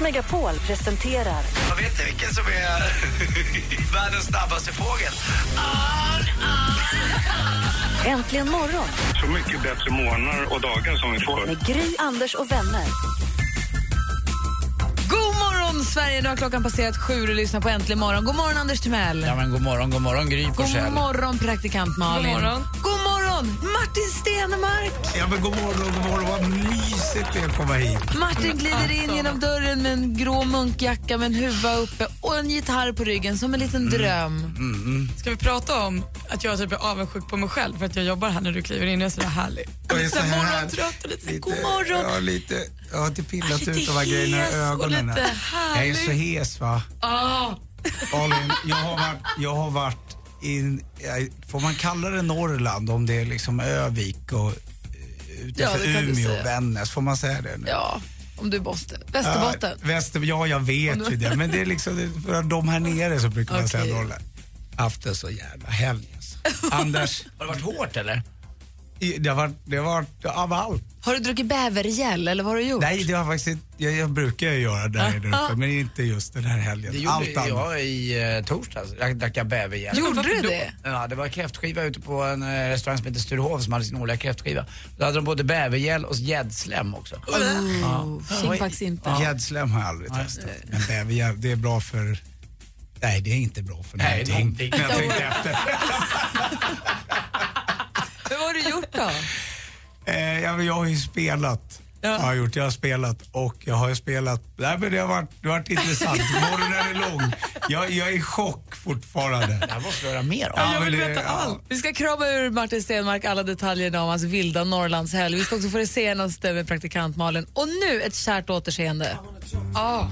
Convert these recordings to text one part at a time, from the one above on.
Megapol presenterar Jag vet inte vilken som är världens snabbaste fågel. Äntligen morgon Så mycket bättre morgnar och dagar som vi får. med Gry, Anders och vänner. God morgon, Sverige! Nu har klockan passerat sju och du lyssnar på Äntligen morgon. God morgon, Anders Timell. Ja, men god morgon, god morgon Gry God Forssell. morgon, praktikant Malin. God morgon. God morgon, Martin Stenemark. Ja, men god morgon, god morgon. Vad mysigt det är att komma hit. Martin glider in genom dörren med en grå munkjacka med en huva uppe och en gitarr på ryggen som en liten dröm. Ska vi prata om att jag typ är avundsjuk på mig själv för att jag jobbar här när du kliver in? Jag är så där härlig. Jag är så Lite här- morgontrött och lite, lite god morgon. Ja, lite, jag har inte pillat Lite ut de här grejerna i ögonen. jag är så hes va. Ah. Malin, jag har varit, jag har varit in, jag- får man kalla det Norrland om det är liksom Övik och eh, Ja, utanför du Umeå säga. och Vännäs, får man säga det nu? Ja, om du är Boston. Västerbotten. Ja, Väster, ja, jag vet ju det. Men det är liksom för de här nere så brukar man säga Okej. Norrland. Haft det så jävla helg alltså. Anders. Har det varit hårt eller? Det har varit, det har varit av allt. Har du druckit bävergäll eller vad har du gjort? Nej, det har faktiskt inte, jag, jag brukar ju göra det där uppe, men inte just den här helgen. Det gjorde allt annat. jag i uh, torsdags. Jag drack jag bäverhjälp. Gjorde du det? Ja, det var kräftskiva ute på en eh, restaurang som heter Sturehof som hade sin årliga kräftskiva. Då hade de både bävergäll och gäddslem också. Oh, Kimpax inte. Gäddslem har jag aldrig testat. Men bäverhjälp, det är bra för... Nej, det är inte bra för Nej, någonting. Men jag tänkte efter. Du gjort då? Eh, ja, men jag har ju spelat. Ja. Jag har gjort, jag har spelat och jag har spelat, nej men det har varit, det har varit intressant. Morgonen är lång. Jag, jag är i chock fortfarande. Det här måste vi höra mer om. Ja, jag vill veta ja. allt. Vi ska krama ur Martin Stenmark alla detaljerna om hans vilda Norrlandshelg. Vi ska också få det senaste med praktikant Malin. Och nu ett kärt återseende. Ah.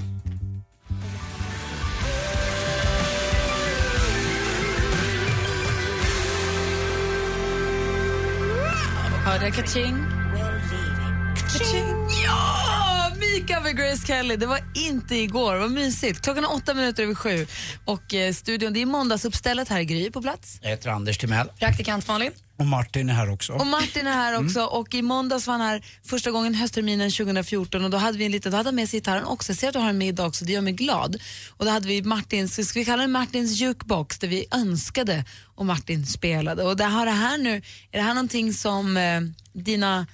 Hörde jag kaching? Kaching. Ja! Mika med Grace Kelly. Det var inte igår. Vad mysigt. Klockan är åtta minuter över sju. Och eh, studion, det är måndagsuppstället här i Gry på plats. Jag heter Anders Timell. Praktikant Malin. Och Martin är här också. Och Martin är här också och i måndags var han här första gången höstterminen 2014 och då hade vi en liten, då hade han med sig gitarren också. Jag ser att du har den med idag också, det gör mig glad. Och då hade vi Martins, ska vi kalla det Martins jukebox där vi önskade och Martin spelade. Och det har det här nu, är det här någonting som eh, dina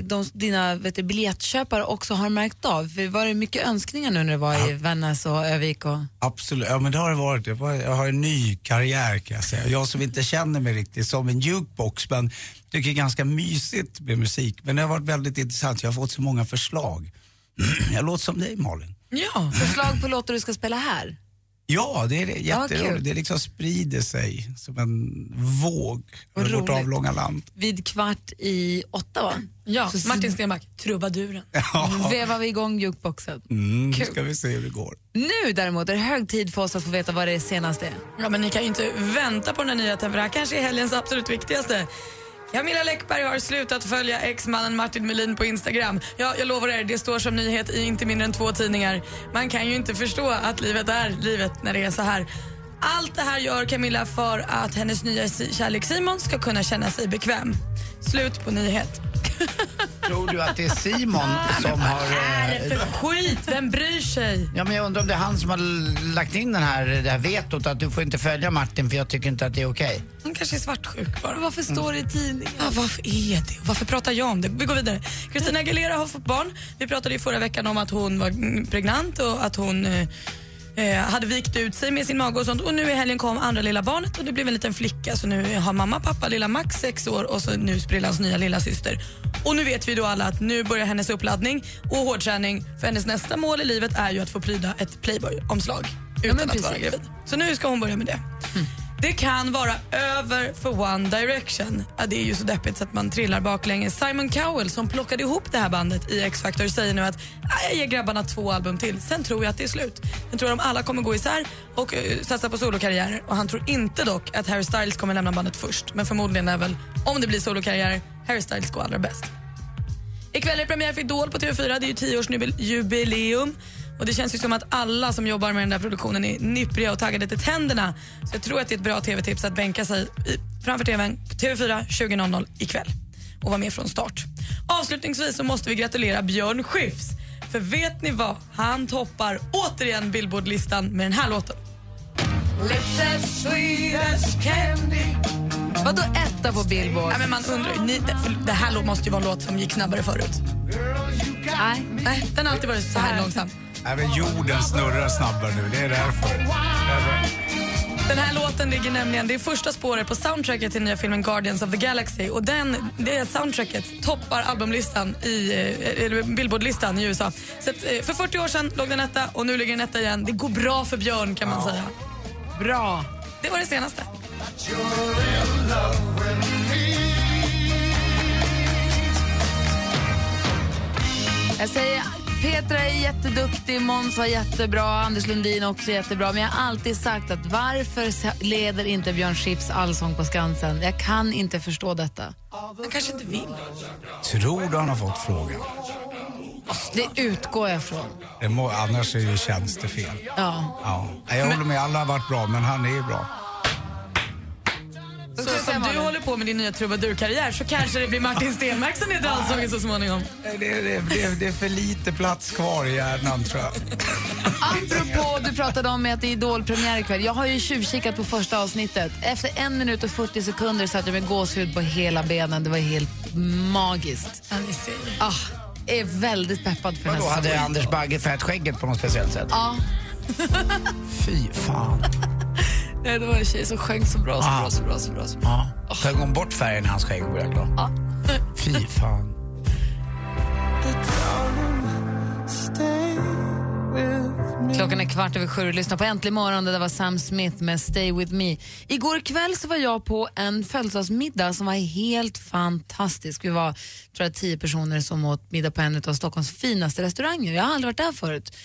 de, dina vet du, biljettköpare också har märkt av? För var det mycket önskningar nu när det var i Vännäs och Övik? Och... Absolut, ja men det har det varit. Jag var- Jag har en ny karriär kan jag säga. Jag som inte känner mig riktigt som en jukebox men tycker det är ganska mysigt med musik. Men det har varit väldigt intressant, jag har fått så många förslag. Jag låter som dig Malin. Ja. Förslag på låtar du ska spela här? Ja, det är det. Ja, jätteroligt. det liksom sprider sig som en våg Vad över vårt avlånga land. Vid kvart i åtta va? ja, Så- Martin Stenmark, trubaduren. Ja, Vevar vi igång jukeboxen. mm, Kul. ska vi se hur det går. Nu däremot är det hög tid för oss att få veta vad det senaste är. Ja, men ni kan ju inte vänta på den här nyheten för det här kanske är helgens absolut viktigaste. Camilla Läckberg har slutat följa exmannen Martin Melin på Instagram. Ja, jag lovar er, det står som nyhet i inte mindre än två tidningar. Man kan ju inte förstå att livet är livet när det är så här. Allt det här gör Camilla för att hennes nya kärlek Simon ska kunna känna sig bekväm. Slut på nyhet. Tror du att det är Simon som har... Vad är eh, det för skit? Vem bryr sig? Ja, men jag undrar om det är han som har lagt in den här, det här vetot att du får inte följa Martin för jag tycker inte att det är okej. Han kanske är svartsjuk bara. Varför står det i tidningen? Ja, varför är det? Varför pratar jag om det? Vi går vidare. Christina Aguilera har fått barn. Vi pratade ju förra veckan om att hon var pregnant och att hon eh, eh, hade vikt ut sig med sin mage och sånt. Och nu i helgen kom andra lilla barnet och det blev en liten flicka. Så nu har mamma, pappa, lilla Max sex år och så nu sprillans nya lilla syster. Och nu vet vi då alla att nu börjar hennes uppladdning och hårdträning. För hennes nästa mål i livet är ju att få pryda ett Playboy-omslag utan men att vara gravid. Så nu ska hon börja med det. Det kan vara över för One Direction. Ja, det är ju så deppigt så att man trillar baklänges. Simon Cowell som plockade ihop det här bandet i X-Factor säger nu att ah, jag ger grabbarna två album till, sen tror jag att det är slut. Jag tror att de alla kommer gå isär och uh, satsa på solokarriärer. Och han tror inte dock att Harry Styles kommer lämna bandet först. Men förmodligen är väl, om det blir solokarriär, Harry Styles går allra bäst. Ikväll är det premiär för Idol på TV4. Det är ju tioårsjubileum. Och det känns ju som att alla som jobbar med den där produktionen är nippriga och taggade till tänderna. Så jag tror att det är ett bra TV-tips att bänka sig i, framför TVn TV4 20.00 ikväll och vara med från start. Avslutningsvis så måste vi gratulera Björn Skifs. För vet ni vad? Han toppar återigen Billboardlistan med den här låten. Lips as sweet as candy Vadå etta på Billboard? Ja, men man undrar ni, det här måste ju vara en låt som gick snabbare förut. Nej. Nej, den har alltid varit så här långsam. Även jorden snurrar snabbare nu, det är därför. Den här låten ligger nämligen, det är första spåret på soundtracket till nya filmen Guardians of the Galaxy och den, det soundtracket toppar albumlistan i, eh, eller Billboardlistan i USA. Så att, eh, för 40 år sedan låg den etta och nu ligger den etta igen. Det går bra för Björn kan man säga. Bra. Det var det senaste. Jag säger Petra är jätteduktig, Måns var jättebra, Anders Lundin också jättebra. Men jag har alltid sagt att varför leder inte Björn Skifs Allsång på Skansen? Jag kan inte förstå detta. Han kanske inte vill. Tror du han har fått frågan? Det utgår jag från. Det må, annars är det ju tjänstefel. Ja. Ja. Jag håller med, alla har varit bra, men han är ju bra. Så som du håller på med din nya trubadurkarriär så kanske det blir Martin Stenmark som leder Allsången så småningom. Nej, Det, det, det, det är för lite plats kvar i hjärnan, tror jag. Apropå, du pratade om att det är Idol-premiär ikväll. Jag har ju tjuvkikat på första avsnittet. Efter en minut och 40 sekunder satt jag med gåshud på hela benen. Det var helt magiskt. Ja, ni ser. Ah, är väldigt peppad för här hade. Anders Bagge färgat skägget på något speciellt sätt? Ja, Fy fan. Nej, det var en tjej som sjöng så bra, så Ah. bra, så bra, så bra. Så bra. Ja. Sjöng hon bort färgen i hans skägg vore jag glad. Fy fan. Klockan är kvart över sju och lyssnar på Äntligen morgon. Det där var Sam Smith med Stay with me. Igår kväll så var jag på en födelsedagsmiddag som var helt fantastisk. Vi var tror jag, tio personer som åt middag på en av Stockholms finaste restauranger. Jag har aldrig varit där förut.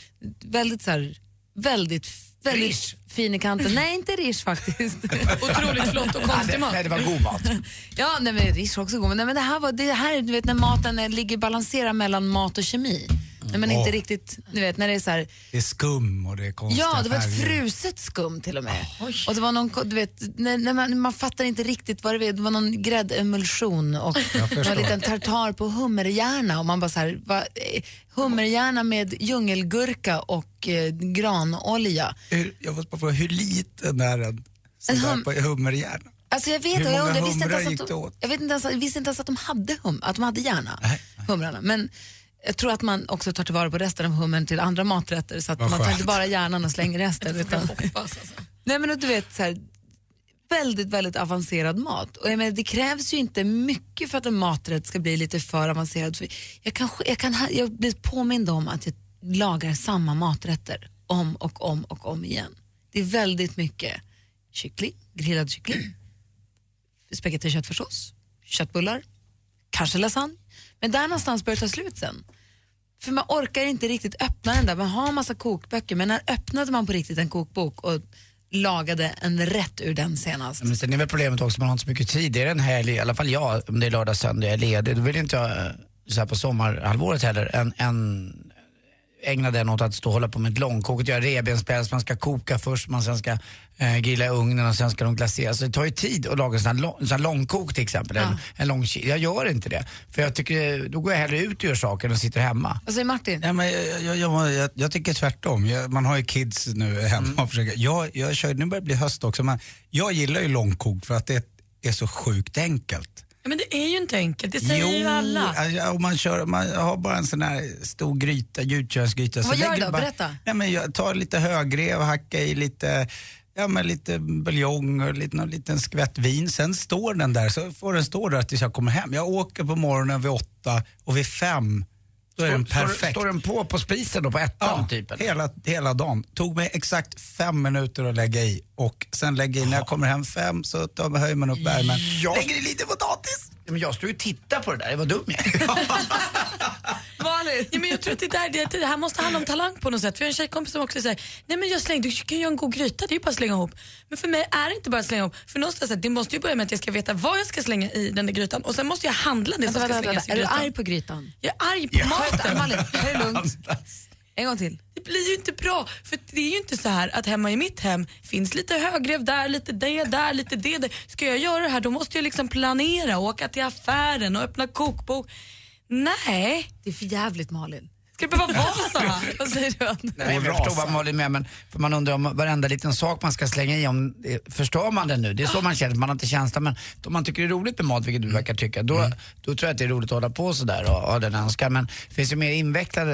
Väldigt så här, väldigt, väldigt Rish. fin i kanten. Nej, inte Rish faktiskt. Otroligt flott och konstig mat. Nej, det var god mat. Ja, nej, men Rish var också god. Men, nej, men det här var det här, du vet när maten ligger balanserad mellan mat och kemi. När man inte riktigt, du vet när det är så här, Det är skum och det är konstiga Ja, det var ett färger. fruset skum till och med. Och det var någon, du vet, när, när man, man fattar inte riktigt vad det var. Det var någon gräddemulsion och det var förstår. en liten tartar på hummerhjärna. Och man bara så här, va, eh, hummerhjärna med djungelgurka och eh, granolja. Hur, jag måste bara fråga, hur liten är en sån En där hum- på hummerhjärna? Alltså jag vet, Hur och jag, många undrar, jag visste inte humrar ens gick att det de, åt? jag vet inte ens, jag visste inte ens att de hade, hum, att de hade hjärna, Nej, humrarna. Men jag tror att man också tar tillvara på resten av hummern till andra maträtter så att Vad man tar inte bara hjärnan och slänger resten. utan, alltså. Nej men du vet så här, väldigt, väldigt avancerad mat. Och jag menar, det krävs ju inte mycket för att en maträtt ska bli lite för avancerad. För Jag, kan, jag, kan, jag blir påmind om att jag lagar samma maträtter om och om och om igen. Det är väldigt mycket kyckling, grillad kyckling, spagetti och köttfärssås, köttbullar, kanske lasagne. Men där någonstans börjar det ta slut sen. För man orkar inte riktigt öppna den där. Man har en massa kokböcker, men när öppnade man på riktigt en kokbok och lagade en rätt ur den senast? Men sen är väl problemet också att man har inte så mycket tid. Det är en helg, i alla fall jag, om det är lördag, söndag, jag är ledig. Då vill inte jag eh, så här på sommarhalvåret heller en, en ägna den åt att stå och hålla på med ett långkok, att göra revbenspäls, man ska koka först, man sen ska eh, grilla i ugnen och sen ska de glaseras. Så det tar ju tid att laga en sån här, lång, sån här långkok till exempel, en, en lång Jag gör inte det. För jag tycker, då går jag hellre ut och gör saker än sitter hemma. Vad säger Martin? Nej, men jag, jag, jag, jag, jag tycker tvärtom. Jag, man har ju kids nu hemma Mm. och försöker. Jag, jag kör, nu börjar det bli höst också, men jag gillar ju långkok för att det är så sjukt enkelt. Men det är ju inte enkelt, det säger ju alla. ja, om man, kör, man har bara en sån här stor gryta, gjutjärnsgryta. så Vad gör du då? bara- Berätta. Nej, men jag tar lite högrev, hacka i lite Ja men lite buljong och lite, någon liten skvätt vin. Sen står den där, så får den stå där tills jag kommer hem. Jag åker på morgonen vid åtta och vid fem Då är den Står- står- perfekt. Står den på på spisen då, på ettan Ja, typ? eller? hela, hela dagen. Tog mig exakt fem minuter att lägga i och sen lägga i, när jag kommer hem fem så tar, höjer man upp värmen. Ja. Lägger i lite potatis. Ja, Men jag står ju och tittar på det där, vad dum jag är. Malin? Jag tror att det, där, det, det här måste handla om talang på något sätt. För jag har en tjejkompis som också säger, nej men jag slängde, du kan göra en god gryta, det är ju bara att slänga ihop. Men för mig är det inte bara att slänga ihop. För någonstans, det måste ju börja med att jag ska veta vad jag ska slänga i den där grytan och sen måste jag handla det som ska slängas i Är du grytan. arg på grytan? Jag är arg på maten. Malin, ta det lugnt. En gång till. Det blir ju inte bra. För det är ju inte så här att hemma i mitt hem finns lite högrev där, lite det där, lite det där. Ska jag göra det här då måste jag liksom planera, åka till affären och öppna kokbok. Nej, Det är för jävligt Malin. ska det behöva vara så här? Vad säger du? Nej, jag förstår vad Malin menar, men för man undrar om varenda liten sak man ska slänga i, om, förstår man den nu? Det är så man känner, man har inte känsla, men om man tycker det är roligt med mat, vilket du verkar tycka, då, då tror jag att det är roligt att hålla på sådär och ha den önskan. Men det finns ju mer invecklade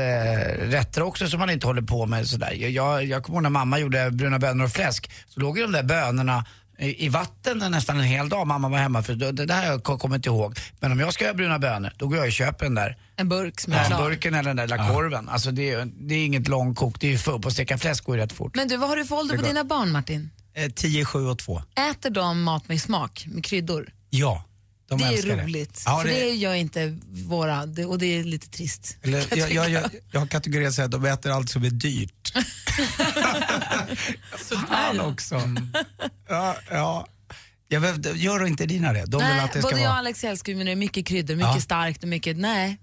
rätter också som man inte håller på med sådär. Jag, jag, jag kommer ihåg när mamma gjorde bruna bönor och fläsk, så låg ju de där bönorna i vatten nästan en hel dag mamma var hemma för det, det där har jag ko- kommit ihåg. Men om jag ska göra bruna bönor, då går jag och köper den där En burk som är Ja, burken eller den där lilla korven. Alltså det, är- det är inget långkok, det är ju för på att steka fläsk går ju rätt fort. Men du, vad har du för ålder på dina barn Martin? Eh, 10, 7 och 2. Äter de mat med smak, med kryddor? Ja, de det är älskar roligt. Ja, för det- det gör inte våra, det, och det är lite trist. Eller, jag, jag, jag, jag så att de äter allt som är dyrt. Fan också. Ja, ja. Jag gör inte dina det? De vill nej, att det ska både jag och vara... Alex älskar när det är mycket kryddor, mycket Ja. starkt och mycket, nej.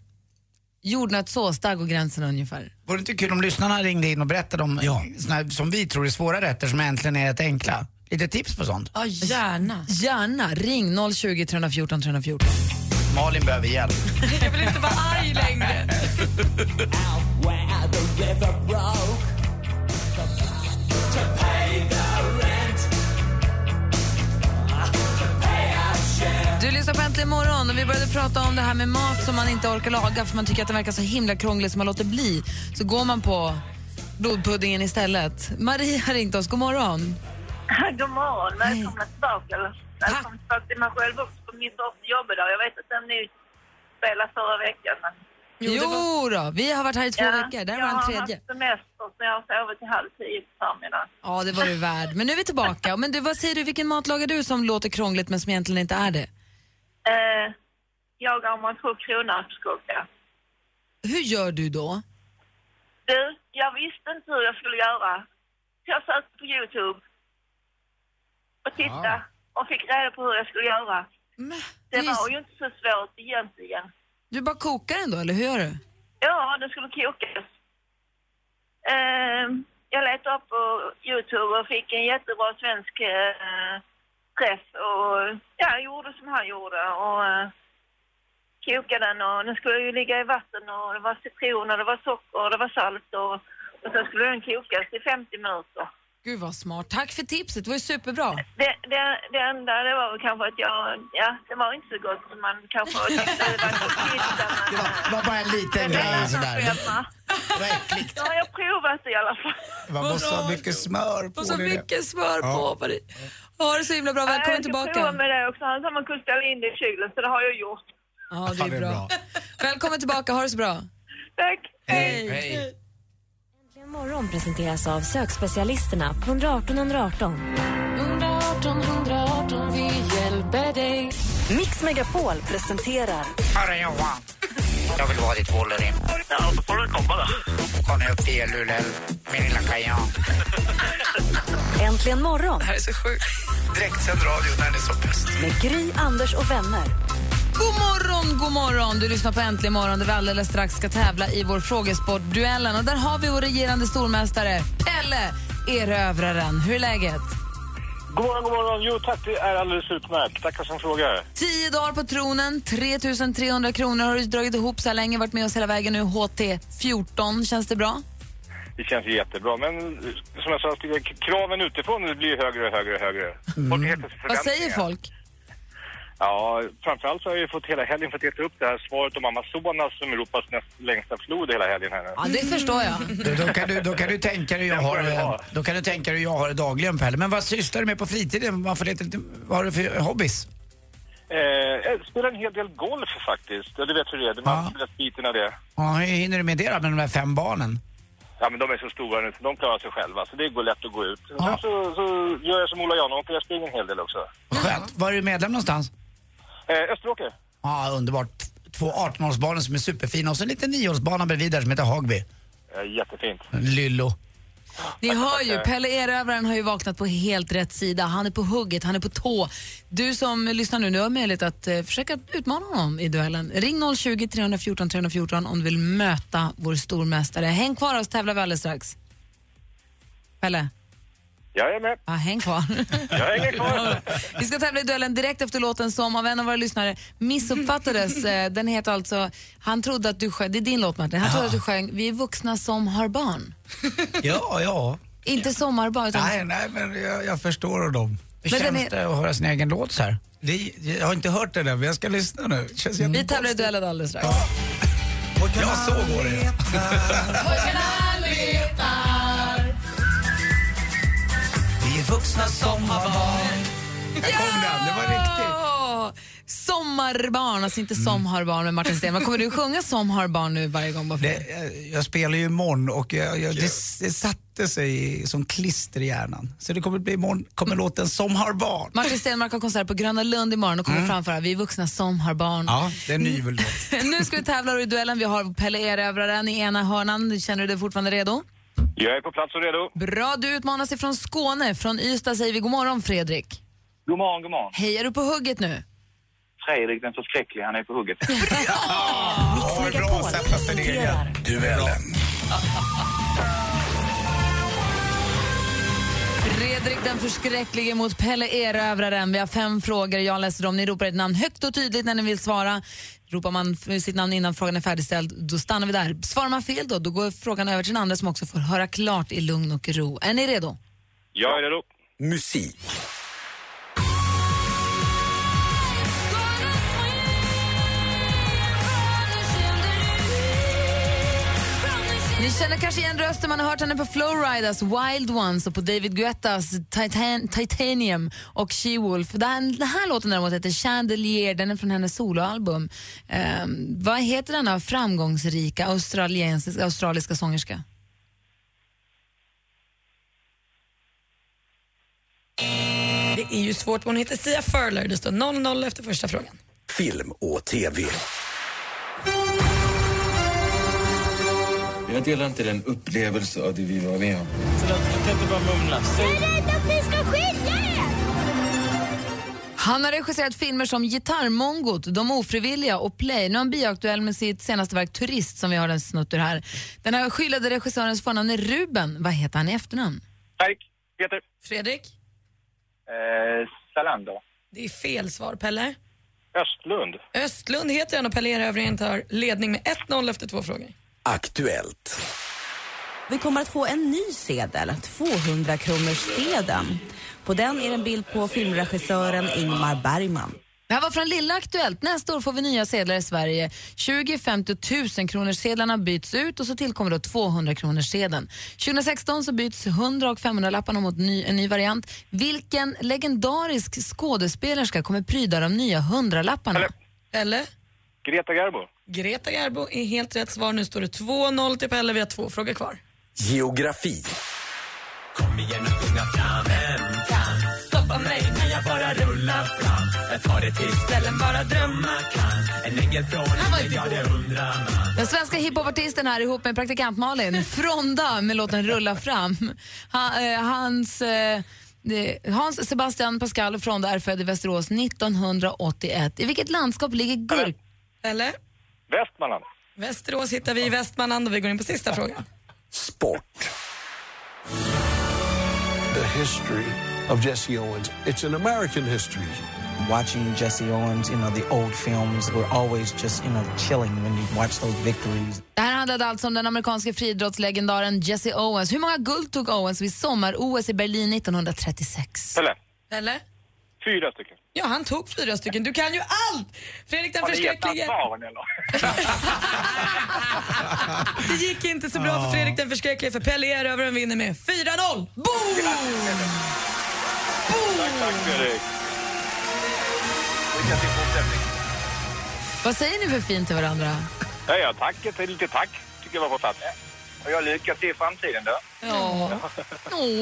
Jordnötssås, där går gränsen ungefär. Vore det inte kul om lyssnarna ringde in och berättade om Ja. såna här, som vi tror är svåra rätter som egentligen är rätt enkla? Lite tips på sånt. Ja, gärna. Gärna, ring 020 314 314. Malin behöver hjälp. Jag vill inte vara arg längre. Du lyssnar på Äntligen morgon och vi började prata om det här med mat som man inte orkar laga för man tycker att den verkar så himla krånglig så man låter bli. Så går man på blodpuddingen istället. Marie har ringt oss, god morgon. God morgon, välkomna tillbaka. Välkommen tillbaka till mig själv också på min första jobbedag. Jag vet att ni spelade förra veckan. Men... Jo, då, vi har varit här i två veckor, det här var den Jag tredje. har haft semester så jag har sovit till halv tio på förmiddagen. Ja, det var du värd. Men nu är vi tillbaka. Men du, vad säger du, vilken mat lagar du som låter krångligt men som egentligen inte är det? Eh, jag har match kronärtskocka. Hur gör du då? Du, jag visste inte hur jag skulle göra. Jag sökte på Youtube och tittade och fick reda på hur jag skulle göra. Men, Det var ju inte så svårt egentligen. Du bara kokar den då, eller hur gör du? Ja, den skulle kokas. Eh, jag letade upp på Youtube och fick en jättebra svensk eh, träff och ja, jag gjorde som han gjorde och eh, kokade den och den skulle ju ligga i vatten och det var citron och det var socker och det var salt och, och sen skulle den kokas i 50 minuter. Gud vad smart. Tack för tipset, det var ju superbra. Det, det, det enda det var väl kanske att jag, ja, det var inte så gott som man kanske tyckte det var men, Det var, det var bara en liten grej är sådär. Det var äckligt. Nu har jag provat det i alla fall. Man måste ha mycket smör på Och så det. mycket smör på. Marie. Ha det så himla bra, välkommen jag ska prova tillbaka. med det också. Han sa man kunde ställa in det i kylen, så det har jag gjort. Ja, det är bra. Välkommen tillbaka, ha det så bra. Tack. Hej. Hej. Morgon presenteras av sökspecialisterna på 118 118. 118 118, vi hjälper dig. Mix Megapol presenterar Hörru Johan. Jag vill vara ditt Wolverine. Ja, då får du komma då. Kom upp till Elulel, min lilla kajan. Äntligen morgon Det här är så sjukt. Direktsänd radio när den är som bäst. med Gry, Anders och vänner. God morgon, god morgon! Du lyssnar på Äntligen morgon där vi alldeles strax ska tävla i vår frågesportduellen. Och där har vi vår regerande stormästare, Pelle, erövraren. Hur är läget? God morgon, god morgon. Jo tack, det är alldeles utmärkt. Tackar som frågar. Tio dagar på tronen, 3 300 kronor har du dragit ihop så här länge, varit med oss hela vägen nu, HT14. Känns det bra? Det känns jättebra, men som jag sa, kraven utifrån blir högre och högre och högre. Plötsligt Vad säger folk? Ja, framförallt så har jag ju fått hela helgen fått äta upp det här svaret om Amazonas som Europas näst längsta flod hela helgen här nu. Ja, det förstår jag. Då, då, kan du, då kan du tänka dig jag har det, då kan du tänka dig jag har det dagligen Pelle. Men vad sysslar du med på fritiden? Vad, får det, vad har du för hobbys? Eh, jag spelar en hel del golf faktiskt. Ja, du vet hur det är. Det man spelar biten av det. Ja, hur hinner du med det då med de där fem barnen? Ja, men de är så stora nu så de klarar sig själva. Så det går lätt att gå ut. Och Sen så, så gör jag som Ola Janåker, jag springer en hel del också. Skönt. Var är du medlem någonstans? Eh, Österåker. Ja, underbart. Två 18-årsbanor som är superfina och så en liten 9-årsbana bredvid där som heter Hagby. Eh, jättefint. Lyllo. Ni hör ju, tackar. Pelle Erövraren har ju vaknat på helt rätt sida. Han är på hugget, han är på tå. Du som lyssnar nu, nu har möjlighet att eh, försöka utmana honom i duellen. Ring 020 314 314 om du vill möta vår stormästare. Häng kvar så tävlar vi alldeles strax. Pelle? Jag är med. Ja, häng kvar. Jag hänger kvar. Vi ska tävla i duellen direkt efter låten som av en av våra lyssnare missuppfattades. Eh, Den heter alltså, han trodde att du sjöng, det är din låt Martin, han trodde att du sjöng Vi är vuxna som har barn. Ja, ja. Inte sommarbarn utan Nej, nej, men jag, jag förstår dem. Hur Men den känns är- det att höra sin egen låt så här? Det, jag har inte hört det där, men jag ska lyssna nu. Vi tävlar i duellen alldeles strax. Ja, så går det. Sommarbarn, alltså inte som har barn med Martin Stenmarck. Kommer du sjunga som har barn nu varje gång? Det, jag spelar ju imorgon och jag, jag, det, det satte sig som klister i hjärnan. Så det kommer bli imorgon, kommer låten Som har barn. Martin Stenmarck har konsert på Gröna Lund imorgon och kommer framföra Vi är vuxna som har barn. Ja, det är en ny låt. nu ska vi tävla i duellen. Vi har Pelle Erövraren i ena hörnan. Känner du dig fortfarande redo? Jag är på plats och redo. Bra, du utmanas ifrån Skåne. Från Ystad säger vi god morgon Fredrik. God morgon, god morgon. Hej, är du på hugget nu? Fredrik den förskräcklige, han är på hugget. Ja, vad bra att sätta sig ner. Duellen. Fredrik den förskräcklige mot Pelle Erövraren. Vi har fem frågor, jag läser dem. Ni ropar ett namn högt och tydligt när ni vill svara. Ropar man sitt namn innan frågan är färdigställd, då stannar vi där. Svarar man fel då, då går frågan över till den andra som också får höra klart i lugn och ro. Är ni redo? Jag är redo. Musik. Ni känner kanske igen rösten, man har hört henne på Flowriders Wild Ones och på David Guettas Titan Titanium och She-Wolf. Den, den här låten däremot heter Chandelier, den är från hennes soloalbum. Ehm, vad heter denna framgångsrika australiensiska, australiska sångerska? Det är ju svårt. Hon heter Sia Furler. Det står 0-0 efter första frågan. Film och TV. Jag delar inte den upplevelse av det vi var med om. Han har regisserat filmer som Gitarrmongot, De ofrivilliga och Play. Nu är han bioaktuell med sitt senaste verk Turist som vi har en snutt ur här. Den här skyllade regissörens förnamn är Ruben. Vad heter han i efternamn? Tack. Peter. Fredrik? Eh, Salander. Det är fel svar. Pelle? Östlund. Östlund heter han och Pelle Erövraren tar ledning med 1-0 efter två frågor. Aktuellt. Vi kommer att få en ny sedel, 200 kronors sedeln. På den är en bild på filmregissören Ingmar Bergman. Det här var från Lilla Aktuellt. Nästa år får vi nya sedlar i Sverige. 20, 50 och 1000 kronors sedlarna byts ut och så tillkommer då 200 kronors sedeln. 2016 så byts 100 och 500 lapparna mot ny, en ny variant. Vilken legendarisk skådespelerska kommer pryda de nya 100 lapparna? Eller? Greta Garbo. Greta Garbo är helt rätt svar. Nu står det 2-0 till Pelle. Vi har två frågor kvar. Geografi. Kom igen och sjunga fram Vem kan stoppa mig när jag bara rullar fram? Jag tar det till ställen bara drömma kan En ängel från himlen, ja det undrar man Den svenska hiphopartisten här ihop med praktikant Malin Fronda med låten Rulla fram. Han, eh, hans, eh, det- Hans Sebastian Pascal Fronda är född i Västerås 1981. I vilket landskap ligger Gurk... Eller? Västmanland. Västerås hittar vi i Västmanland och vi går in på sista frågan. Sport. The history of Jesse Owens. It's an American history. Watching Jesse Owens, you know, the old films were always just, you know, chilling when you watch those victories. Det här handlade alltså om den amerikanske friidrottslegendaren Jesse Owens. Hur många guld tog Owens vid sommar-OS i Berlin 1936? Pelle. Eller? Fyra stycken. Ja, han tog fyra stycken. Du kan ju allt! Fredrik den förskräcklige. svaren eller? Det gick inte så bra för Fredrik den förskräcklige för Pelle Erövraren vinner med 4-0. Boom! Tack, tack Fredrik. Lycka till i fortsättningen. Vad säger ni för fint till varandra? Ja, ja, tack. Ett litet tack tycker jag var på plats. Och jag lyckas till i framtiden då. Ja.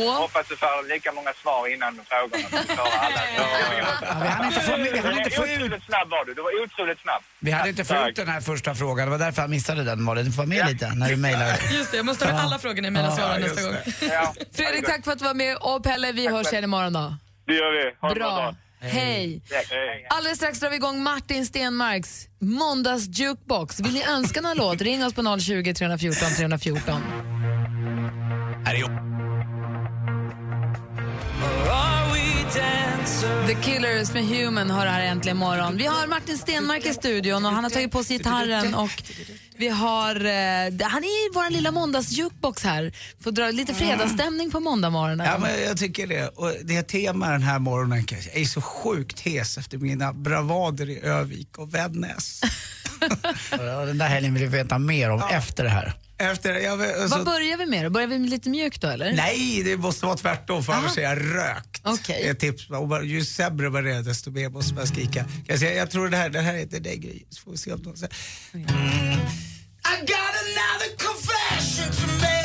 Hoppas du får lika många svar innan frågorna. du alla. Ja, vi hann inte få- vi hann inte få ut- Otroligt snabb var du. Du var otroligt snabb. Vi hade inte Tack. fått ut den här första frågan, det var därför jag missade den Malin. Du får vara med lite när du mejlar. Just det, jag måste ha alla frågorna i mina svar nästa gång. Fredrik, tack för att du var med. Och Pelle, vi hörs igen imorgon då. Det gör vi. Ha bra Bra. dag. Hej. Hej. Alldeles strax drar vi igång Martin Stenmarks måndags jukebox. Vill ni önska någon låt? Ring oss på 020 314 314. Här är The Killers med Human har här äntligen morgon. Vi har Martin Stenmark i studion och han har tagit på sig gitarren och vi har, eh, han är i vår lilla måndagsjukebox här. Får dra lite fredagsstämning på måndagmorgonen. Ja, men jag tycker det. Och det är tema den här morgonen. Jag är så sjukt hes efter mina bravader i Övik och Vännäs. Ja, Den där helgen vill vi veta mer om efter det här. Efter, jag, alltså, Vad börjar vi med då? Börjar vi med lite mjukt då eller? Nej, det måste vara tvärtom för annars är jag rökt. Okej. Ett tips. Och Ju sämre man är desto mer måste man skrika. Jag, säga, jag tror det här, det här är inte dig Gry. Så får vi se om de säger. Mm. I got another confession to make.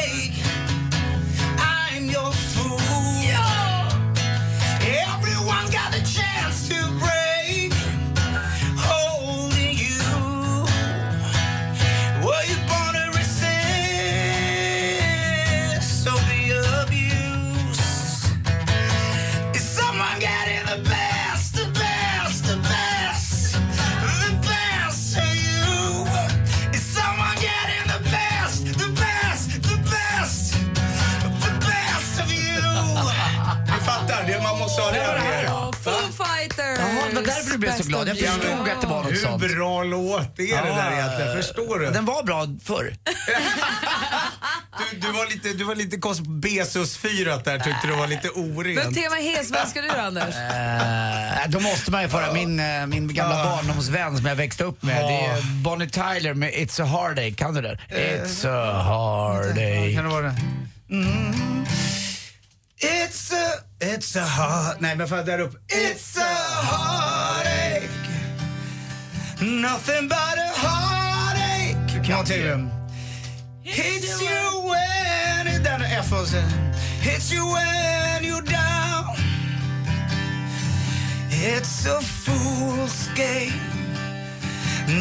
Därför du blev så glad. Jag förstod att det var något Hur sånt. bra låt är det där egentligen? Förstår du? Den var bra förr. Du, du, var lite, du var lite konstig på Besus-fyrat där, tyckte du var lite Men orent. tema hes, vad ska du då Anders? Eh, då måste man ju föra min, eh, min gamla barndomsvän som jag växte upp med. Det är Bonnie Tyler med It's a Heartache. Kan du den? It's a heartache. Kan det vara det? Mm. It's a, it's a heart... Nej, men fan där uppe. It's a heartache Nothing but a heartache. Kan jag till Hits you when... Den är F och sen... Hits you when you're down. It's a fool's game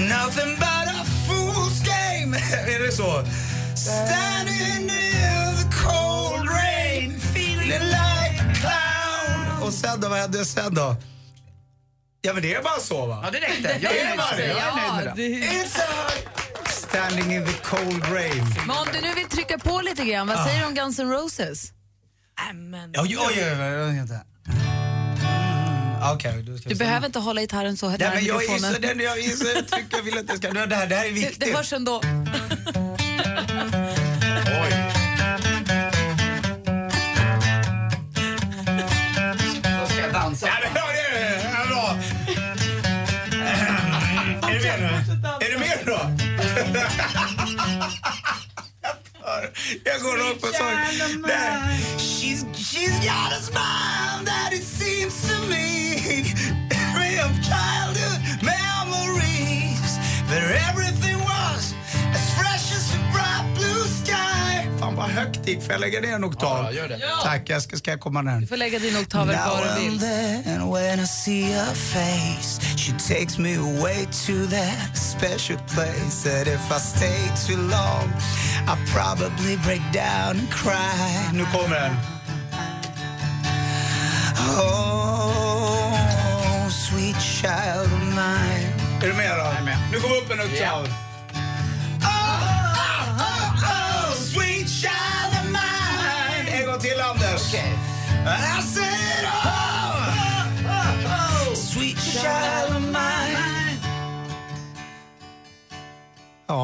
Nothing but a fool's game Är det så? Standing in the cold rain Feeling like a clown. Och sen då, vad hände sen då? Ja men det är bara så va? Ja, det räckte. Jag är det nöjd med det? det. Jag är nöjd med det. Standing in the cold rain. Men om du nu vill trycka på lite grann, vad säger du om Guns N' Roses? Amen. Oj, vänta. Mm, Okej, då ska Du se. behöver inte hålla gitarren så Nej, nära men jag är mikrofonen. så den, jag är så tryck, jag vill att det ska... Det här, det här är Det, viktigt. det hörs ändå. Är du med nu? Är du med då? Jag går rakt på sång. Där. She's, she's got a smile that it seems to me Every of childhood memories Where everything was as fresh as a bright blue sky Fan vad högt det gick. Får jag lägga ner en oktav? Ja, gör det. Tack, jag ska, ska jag komma ner. Du får lägga din oktaver var du vill. Then when I see her face She takes me away to that special place That if I stay too long I'll probably break down and cry Nu kommer den. Oh, sweet child of mine Är du med då? Jag är med. Nu kommer upp en oktav. Oh, oh, oh, oh, sweet child of mine En gång till, Anders. I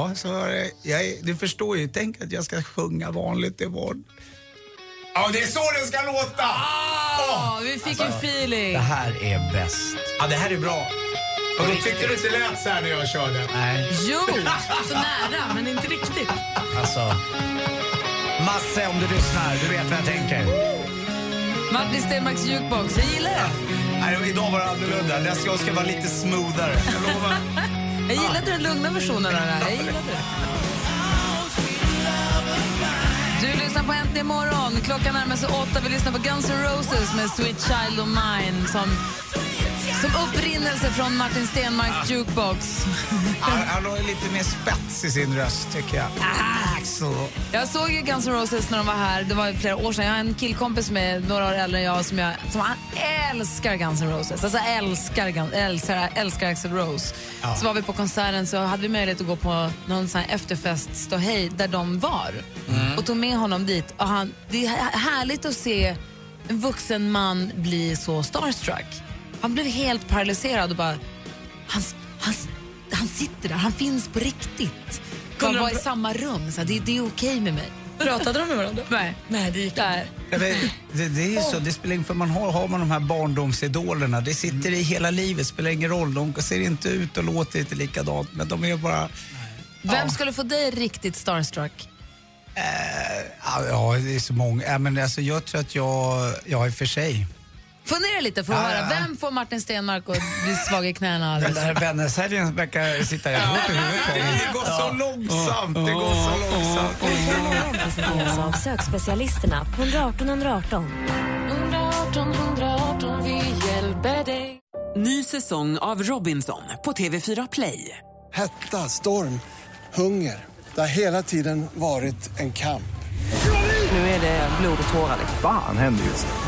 Ja, så var det. Jag, du förstår ju. Tänk att jag ska sjunga vanligt imorgon. Ja, det är så det ska låta! Ja, vi fick en feeling. Det här är bäst. Ja, det här är bra. Och då tyckte du inte lät så här när jag körde. Nej. Jo! Så nära, men inte riktigt. Alltså. Masse, om du lyssnar, du vet vad jag tänker. Martin Stenmarks jukebox, jag gillar det. Nej, idag var det annorlunda. Nästa gång ska jag vara lite smoothare. Jag lovar. Jag gillade den lugna versionen av det här. Jag gillade det. Du lyssnar på Äntligen morgon. Klockan närmar sig åtta. Vi lyssnar på Guns N' Roses med Sweet Child of Mine som, som upprinnelse från Martin Stenmarks jukebox. Han, han har lite mer spets i sin röst, tycker jag. Axel. Jag såg ju Guns N' Roses när de var här. Det var flera år sedan. Jag har en killkompis med några år äldre än jag som, jag, som han älskar Guns N' Roses. Alltså älskar, Guns- älskar, älskar Axl Rose. Ja. Så var vi på konserten så hade vi möjlighet att gå på någon sån efterfest ståhej där de var. Och tog med honom dit. Och han, det är här- härligt att se en vuxen man bli så starstruck. Han blev helt paralyserad och bara... Han, han, han sitter där, han finns på riktigt. De de var i samma rum, så det, det är okej med mig. Pratade de med varandra? Nej. Nej, det gick. Ja, men Det, det är så, det spelar ingen för man har, har man de här barndomsidolerna, det sitter i hela livet, spelar ingen roll. De ser inte ut och låter inte likadant, men de är bara... Vem skulle få dig riktigt starstruck? Ja, ja, det är så många. Ja, men alltså, jag tror att jag, ja i och för sig. Fundera lite för att Ja, höra. ja. Vem får Martin Stenmark att bli svag i knäna? Den där vännerserien verkar sitta ihop i huvudet på mig. Det går så långsamt, det går så långsamt. Presenteras av sökspecialisterna på 118 118. 118 118, vi hjälper dig. Ny säsong av Robinson på TV4 Play. Hetta, storm, hunger. Det har hela tiden varit en kamp. Nu är det blod och tårar. Fan händer just det.